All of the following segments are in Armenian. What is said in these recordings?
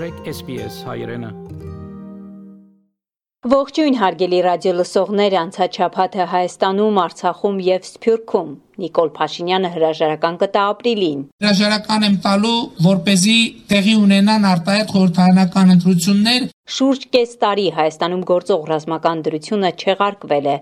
մտրեք SPS հայրենը Ողջույն հարգելի ռադիո լսողներ, անցաչափաթը Հայաստանում, Արցախում եւ Սփյուռքում Նիկոլ Փաշինյանը հրաժարական կտա ապրիլին։ Հրաժարական եմ տալու, որ เป զի տեղի ունենան արտահայտ խորհրդարանական ընտրություններ Շուրջ կես տարի Հայաստանում գործող ռազմական դրությունը չեղարկվել է։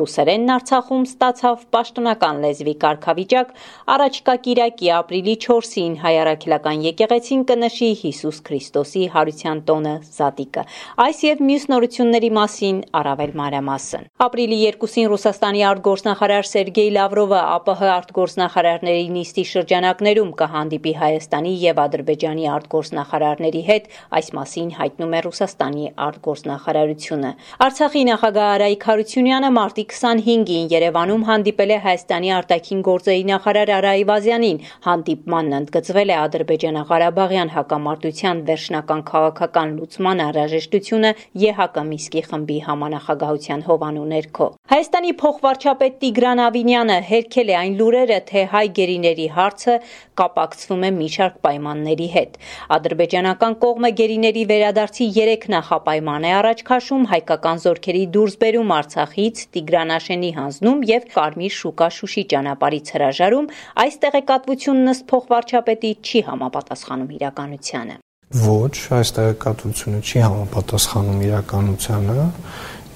Ռուսերենն Արցախում ստացավ պաշտոնական լեզվի կարգավիճակ, առաջկա Կիրակի ապրիլի 4-ին հայ առաքելական եկեղեցին կնշի Հիսուս Քրիստոսի հարության տոնը Զատիկը։ Այս եւ մյուս նորությունների մասին առավել մանրամասն։ Ապրիլի 2-ին Ռուսաստանի արտգործնախարար Սերգեյ Լավրովը ԱՊՀ արտգործնախարարների նիստի շրջանակներում կհանդիպի Հայաստանի եւ Ադրբեջանի արտգործնախարարների հետ, այս մասին հայտնում է Ռուսաստանի արտգործնախարարությունը։ Արցախի նախագահ Արայիկ Հարությունյանը մարտի 25-ին Երևանում հանդիպել է Հայաստանի արտաքին գործերի նախարար Արա Այվազյանին։ Հանդիպմանն ընդգծվել է Ադրբեջանա-Ղարաբաղյան հակամարտության վերջնական քաղաքական լուծման անհրաժեշտությունը ԵՀԿ Միսկի խմբի համանախագահության հովանու ներքո։ Հայաստանի փոխվարչապետ Տիգրան Ավինյանը հերքել է այն լուրերը, թե հայ գերիների հարցը կապակցվում է մի շարք պայմանների հետ։ Ադրբեջանական կողմը գերիների վերադարձի 3 նախապայման է առաջ քաշում հայկական զորքերի դուրսբերում Արցախից, Տիգրանաշենի հանձնում եւ Կարմիր շուկա Շուշի ճանապարհից հրաժարում, այս տեղեկատվությունն ըստ փոխվարչապետի չի համապատասխանում իրականությանը։ Ոչ, այս տեղեկատվությունը չի համապատասխանում իրականությանը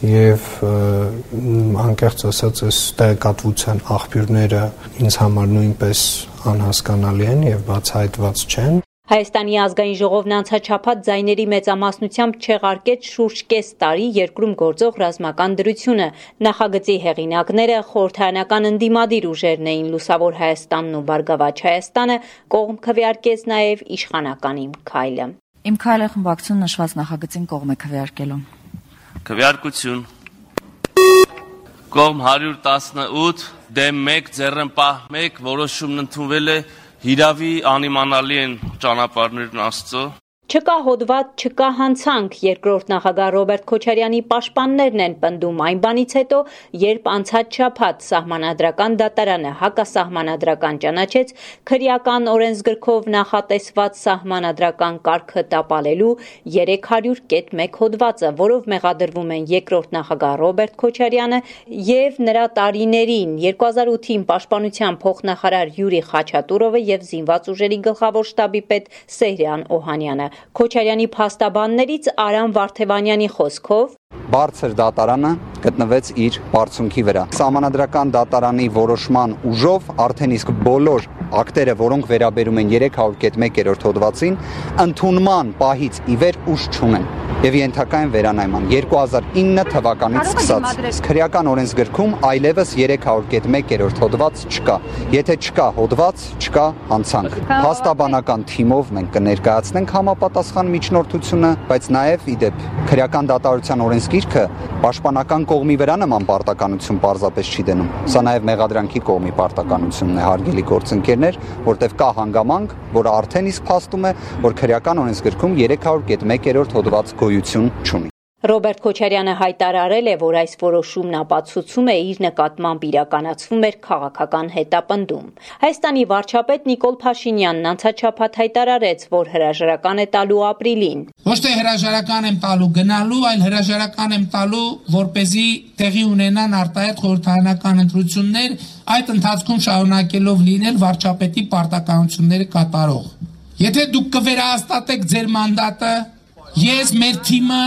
եւ անկեղծ ասած այս տեղեկատվության աղբյուրները ինձ համար նույնպես անհասկանալի են եւ բացահայտված չեն Հայաստանի ազգային ժողովն անցաչափած ձայների մեծամասնությամբ չեղարկեց շուրջ կես տարի երկրում գործող ռազմական դրությունը։ Նախագծի հեղինակները խորհրդարանական ընդդիմադիր ուժերն էին Լուսավոր Հայաստանն ու Բարգավաճ Հայաստանը, կողմ քվեարկեց նաև իշխանական իմ քայլը։ Իմ քայլը խմբակցություն նշված նախագծին կողմ է քվեարկելու։ Քվեարկություն Կողմ 118 դեմ 1 ձեռնպահ 1 որոշումն ընդունվել է հիրավի անիմանալի են ճանապարհներն Աստծո Չկա հոդված, չկա հանցանք, երկրորդ նախագահ Ռոբերտ Քոչարյանի պաշտպաններն են պնդում այն բանից հետո, երբ անցած շաբաթ սահմանադրական դատարանը հակասահմանադրական ճանաչեց քրեական օրենսգրքով նախատեսված սահմանադրական կարգը տապալելու 300.1 հոդվածը, որով մեղադրվում են երկրորդ նախագահ Ռոբերտ Քոչարյանը եւ նրա տարիներին 2008-ին պաշտպանության փոխնախարար Յուրի Խաչատուրովը եւ զինված ուժերի գլխավոր շտաբի պետ Սեհրյան Օհանյանը Քոչարյանի փաստաբաններից Արամ Վարդևանյանի խոսքով բարձր դատարանը գտնվեց իր բարձունքի վրա։ Սահմանադրական դատարանի որոշման ուժով արդեն իսկ բոլոր ակտերը, որոնք վերաբերում են 301-րդ հոդվածին, ընդունման պահից ի վեր ուժ չունեն եւ ենթակա են վերանայման 2009 թվականից սկսած քրեական օրենսգրքում այլևս 301-րդ հոդված չկա եթե չկա հոդված չկա հանցանք հաստաբանական թիմով մենք կներկայացնենք համապատասխան միջնորդությունը բայց նաեւ իդեպ քրեական դատարության օրենսգիրքը պաշտպանական կողմի վրա նման պարտականություն պարզապես չի դնում սա նաեւ մեղադրանքի կողմի պարտականությունն է հարգելի գործընկերներ որտեղ կա հանգամանք որը արդեն իսկ փաստում է որ քրեական օրենսգրքում 301-րդ հոդված գոյ գոյություն չունի։ Ռոբերտ Քոչարյանը հայտարարել է, որ այս որոշումն ապացուցում է իր նկատմամբ իրականացվում էր քաղաքական հետապնդում։ Հայաստանի վարչապետ Նիկոլ Փաշինյանն անցաչափած հայտարարեց, որ հրաժարական է տալու ապրիլին։ Ոչ թե հրաժարական եմ տալու գնալու, այլ հրաժարական եմ տալու, որ เป զի տեղի ունենան արտահայտ խորհրդարանական ընտրություններ, այդ ընթացքում շարունակելով լինել վարչապետի պարտականությունները կատարող։ Եթե դուք կվերահաստատեք ձեր մանդատը, Ես մեր թիմը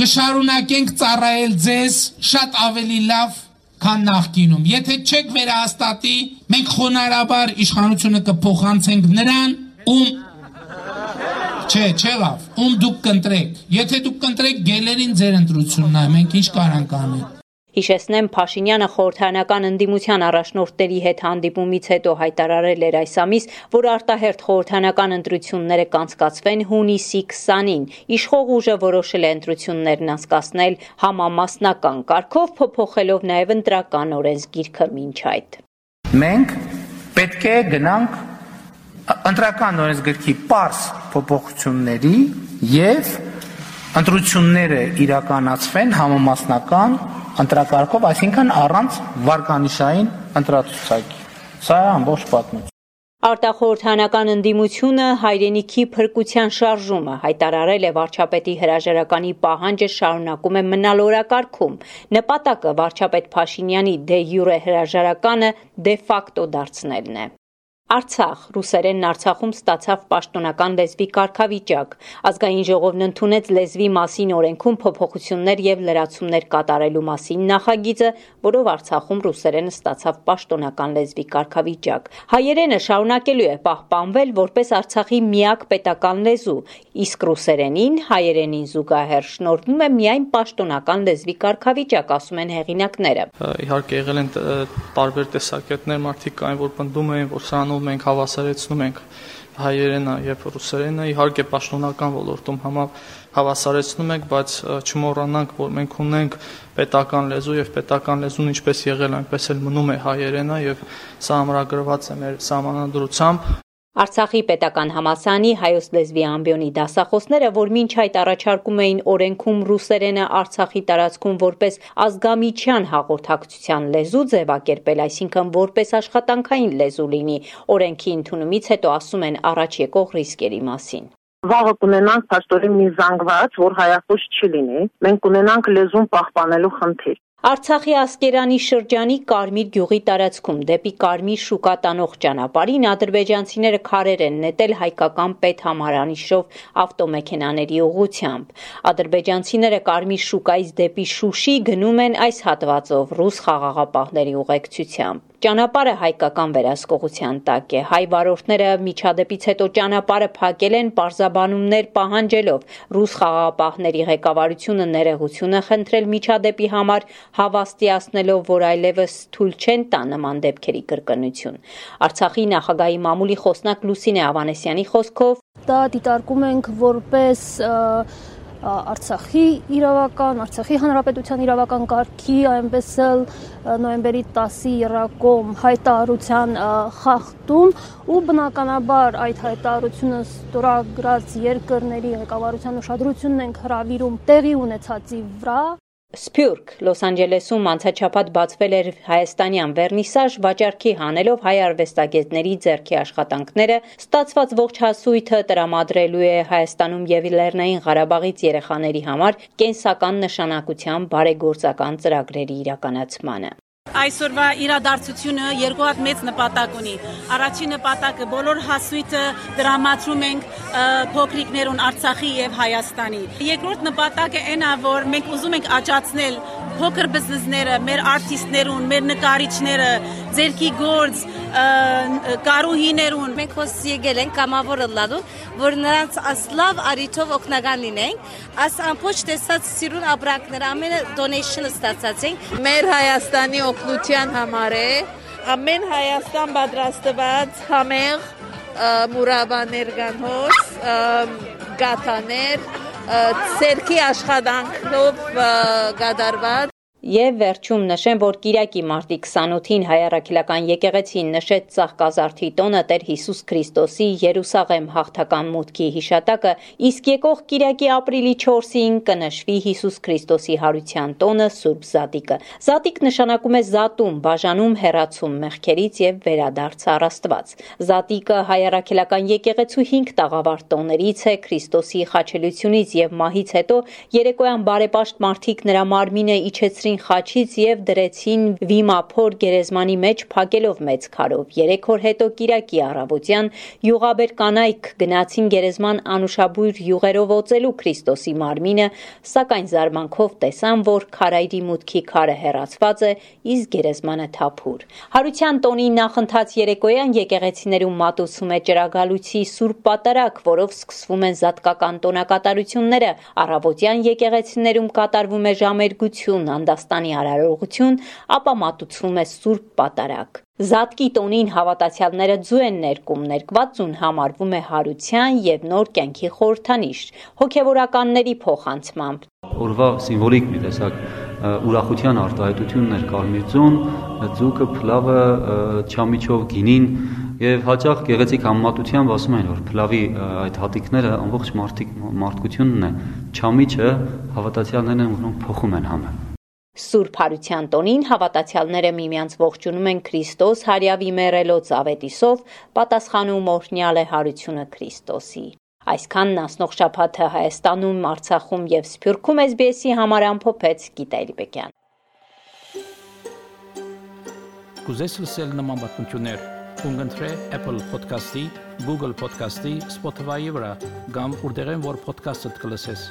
կշարունակենք ծառայել ձեզ շատ ավելի լավ քան նախկինում։ Եթե չեք վերահաստատի, մենք խոնարհաբար իշխանությունը կփոխանցենք նրան, ում Չէ, չէ լավ, ում դուք կընտրեք։ Եթե դուք կընտրեք գելերին ձեր ընտրությունն է, մենք ինչ կարանք անենք։ Հիշեցնեմ Փաշինյանը խորհրդանական ընդդիմության առաջնորդների հետ հանդիպումից հետո հայտարարել էր այս ամիս, որ արտահերթ խորհրդանական ընտրությունները կանցկացվեն հունիսի 20-ին։ Իշխող ուժը որոշել է ընտրություններն անցկացնել համամասնական կարգով, փոփոխելով նաև ընտրական օրենսգիրքը մինչ այդ։ Մենք պետք է գնանք ընտրական օրենսգրքի པարս փոփոխությունների եւ ընտրությունները իրականացվեն համամասնական ընտրակարգով, այսինքն առանց վարկանիշային ընտրացուցակի։ Սա է ամբողջ պատմությունը։ Արտախորհրդանական ընդդիմությունը հայրենիքի փրկության շարժումը հայտարարել է վարչապետի հրաժարականի պահանջը շարունակում է մնալ օրակարգում։ Նպատակը վարչապետ Փաշինյանի դե յուրե հրաժարականը դե ֆակտո դարձնելն է։ Արցախ. Ռուսերենն Արցախում ստացավ պաշտոնական լեզվի կարգավիճակ։ Ազգային ժողովն ընդունեց լեզվի մասին օրենքում փոփոխություններ եւ լրացումներ կատարելու մասին նախագիծը, որով Արցախում ռուսերենը ստացավ պաշտոնական լեզվի կարգավիճակ։ Հայերենը շարունակելու է պահպանվել որպես Արցախի միակ պետական լեզու, իսկ ռուսերենին հայերենին զուգահեռ շնորհվում է միայն պաշտոնական լեզվի կարգավիճակ, ասում են հեղինակները։ Իհարկե եղել են տարբեր տեսակետներ, մարդիկ կային, որ պնդում էին, որ սրանով դառնում մենք հավասարեցնում ենք հայերենը եւ ռուսերենը իհարկե պաշտոնական ոլորտում համա հավասարեցնում ենք, բայց չմոռանանք, որ մենք ունենք պետական լեզու եւ պետական լեզուն ինչպես եղել այնպես էլ մնում է հայերենը եւ սա ամրագրված է մեր սահմանադրությամբ Արցախի պետական համալսարանի հայոց լեզվի ամբիոնի դասախոսները, որ մինչ այդ առաջարկում էին օրենքում ռուսերենը Արցախի տարածքում որպես ազգամիչյան հաղորդակցության լեզու ձևակերպել, այսինքն որպես աշխատանքային լեզու լինի, օրենքի ընդունումից հետո ասում են առաջ եկող ռիսկերի մասին վաղը կունենանք փաստորեն մի զանգված, որ հայախոս չի լինի։ Մենք կունենանք լեզուն պահպանելու խնդիր։ Արցախի Ասկերանի շրջանի Կարմիր գյուղի տարածքում դեպի Կարմիր շուկա տանող ճանապարհին ադրբեջանցիները քարեր են նետել հայկական պետհամարանիշով ավտոմեքենաների ուղությամբ։ Ադրբեջանցիները Կարմիր շուկայից դեպի Շուշի գնում են այս հատվածով ռուս խաղաղապահների ուղեկցությամբ։ Ճանապարհը հայկական վերահսկողության տակ է։ Հայ վարորդները միջադեպից հետո ճանապարհը փակել են պարզաբանումներ պահանջելով։ Ռուս խաղաղապահների ղեկավարությունը ներողություն է խնդրել միջադեպի համար, հավաստիացնելով, որ այլևս թույլ չեն տա նման դեպքերի կրկնություն։ Արցախի նախագահի մամուլի խոսնակ Լուսինե Ավանեսյանի խոսքով դա դիտարկում ենք որպես Արցախի իրավական, Արցախի հանրապետության իրավական կարգի, այնպես էլ նոյեմբերի 10-ի Իրակոմ հայտարարության խախտում ու բնականաբար այդ հայտարարությունը ստորագրած երկրների ղեկավարության ուշադրությունն ենք հravirում տեղի ունեցածի վրա Սփյուռք Լոս Անջելեսում անցաչափած բացվել էր հայաստանյան վերնիսաժ վաճառքի հանելով հայ արվեստագետների ձեռքի աշխատանքները ստացված ողջ հասույթը տրամադրելու է Հայաստանում եւ Լեռնային Ղարաբաղից երեխաների համար կենսական նշանակության բարեգործական ծրագրերի իրականացմանը Այսօրվա իրադարձությունը երկու հատ մեծ նպատակ ունի։ Առաջին նպատակը բոլոր հասույթը դրամատրում ենք փոքրիկներուն Արցախի եւ Հայաստանի։ Երկրորդ նպատակը այն է, որ մենք ուզում ենք աճացնել փոքր բիզնեսները, մեր արտիստներուն, մեր նկարիչները, ձերքի գործ, կարուհիներուն։ Մենք հոս եկել ենք կամավոր լալու, որ նրանց ասլավ արիթով օգնական լինենք, աս ամբողջ տեսած սիրուն ապրանքներ ամենը donation ստացած ենք։ Մեր Հայաստանի օգնության համար է ամեն Հայաստան պատրաստված համեղ մուրաբաներ կանհոս գաթաներ ցերքի աշխատանքով գդարված Եվ վերջում նշեմ, որ Կիրակի մարտի 28-ին հայարակելական եկեղեցին նշեց Ծաղկազարդի տոնը Տեր Հիսուս Քրիստոսի Երուսաղեմ հաղթական մուտքի հիշատակը, իսկ եկող Կիրակի ապրիլի 4-ին կնշվի Հիսուս Քրիստոսի հարության տոնը Սուրբ Զատիկը։ Զատիկ նշանակում է զատում, բաժանում, հերացում մեղքերից եւ վերադարձ առաստված։ Զատիկը հայարակելական եկեղեցու 5 տաղավար տոներից է Քրիստոսի խաչելությունից եւ մահից հետո երեկոյան բարեպաշտ մարդիկ նրա մարմինը իջեցրին կացրին խաչից եւ դրեցին վիմափոր գերեզմանի մեջ փակելով մեծ քարով։ 3 օր հետո Կիրակի առավոտյան յուղաբեր կանայք գնացին գերեզման անուշաբույր յուղերով օծելու Քրիստոսի մարմինը, սակայն զարմանքով տեսան, որ քարայրի մուտքի քարը հեռացված է, իսկ գերեզմանը թափուր։ Հարության տոնի նախընթաց երեկոյան եկեղեցիներում մատուցում է ճրագալույցի Սուրբ Պատարակ, որով սկսվում են զատկական տոնակատարությունները։ Առավոտյան եկեղեցիներում կատարվում է ժամերգություն, անդաս Հայաստանի արարողություն, ապա մատուցվում է Սուրբ Պատարագ։ Զատկի տոնին հավատացյալները ձու են ներկում, ներկվածուն համարվում է հարության եւ նոր կյանքի խորհրդանիշ, հոգեվորականների փոխանցմամբ։ Օրվա սիմվոլիկ մի տեսակ ուրախության արտահայտությունն էր կարմիր ձուկը, փլավը, չամիչով գինին եւ հաճախ գեղեցիկ համեմատությամբ ասում են որ փլավի այդ հատիկները ամբողջ մարդիկ մարդկությունն է, չամիչը հավատացյալներն են որոնք փոխում են համը Սուրբ Հարության տոնին հավատացյալները միմյանց ողջունում են Քրիստոս հարյավի մեռելոց ավետիսով, պատասխանում օրհնյալ է հարությունը Քրիստոսի։ Այսքանն ասնող շաբաթը Հայաստանում, Արցախում եւ Սփյուռքում SBS-ի համար ամփոփեց Գիտալի Բեկյան։ Կուզես լսել նման բանություններ, կընտրե Apple Podcast-ի, Google Podcast-ի, Spotify-ի վրա, կամ որտեղեն որ podcast-ը դուք լսես։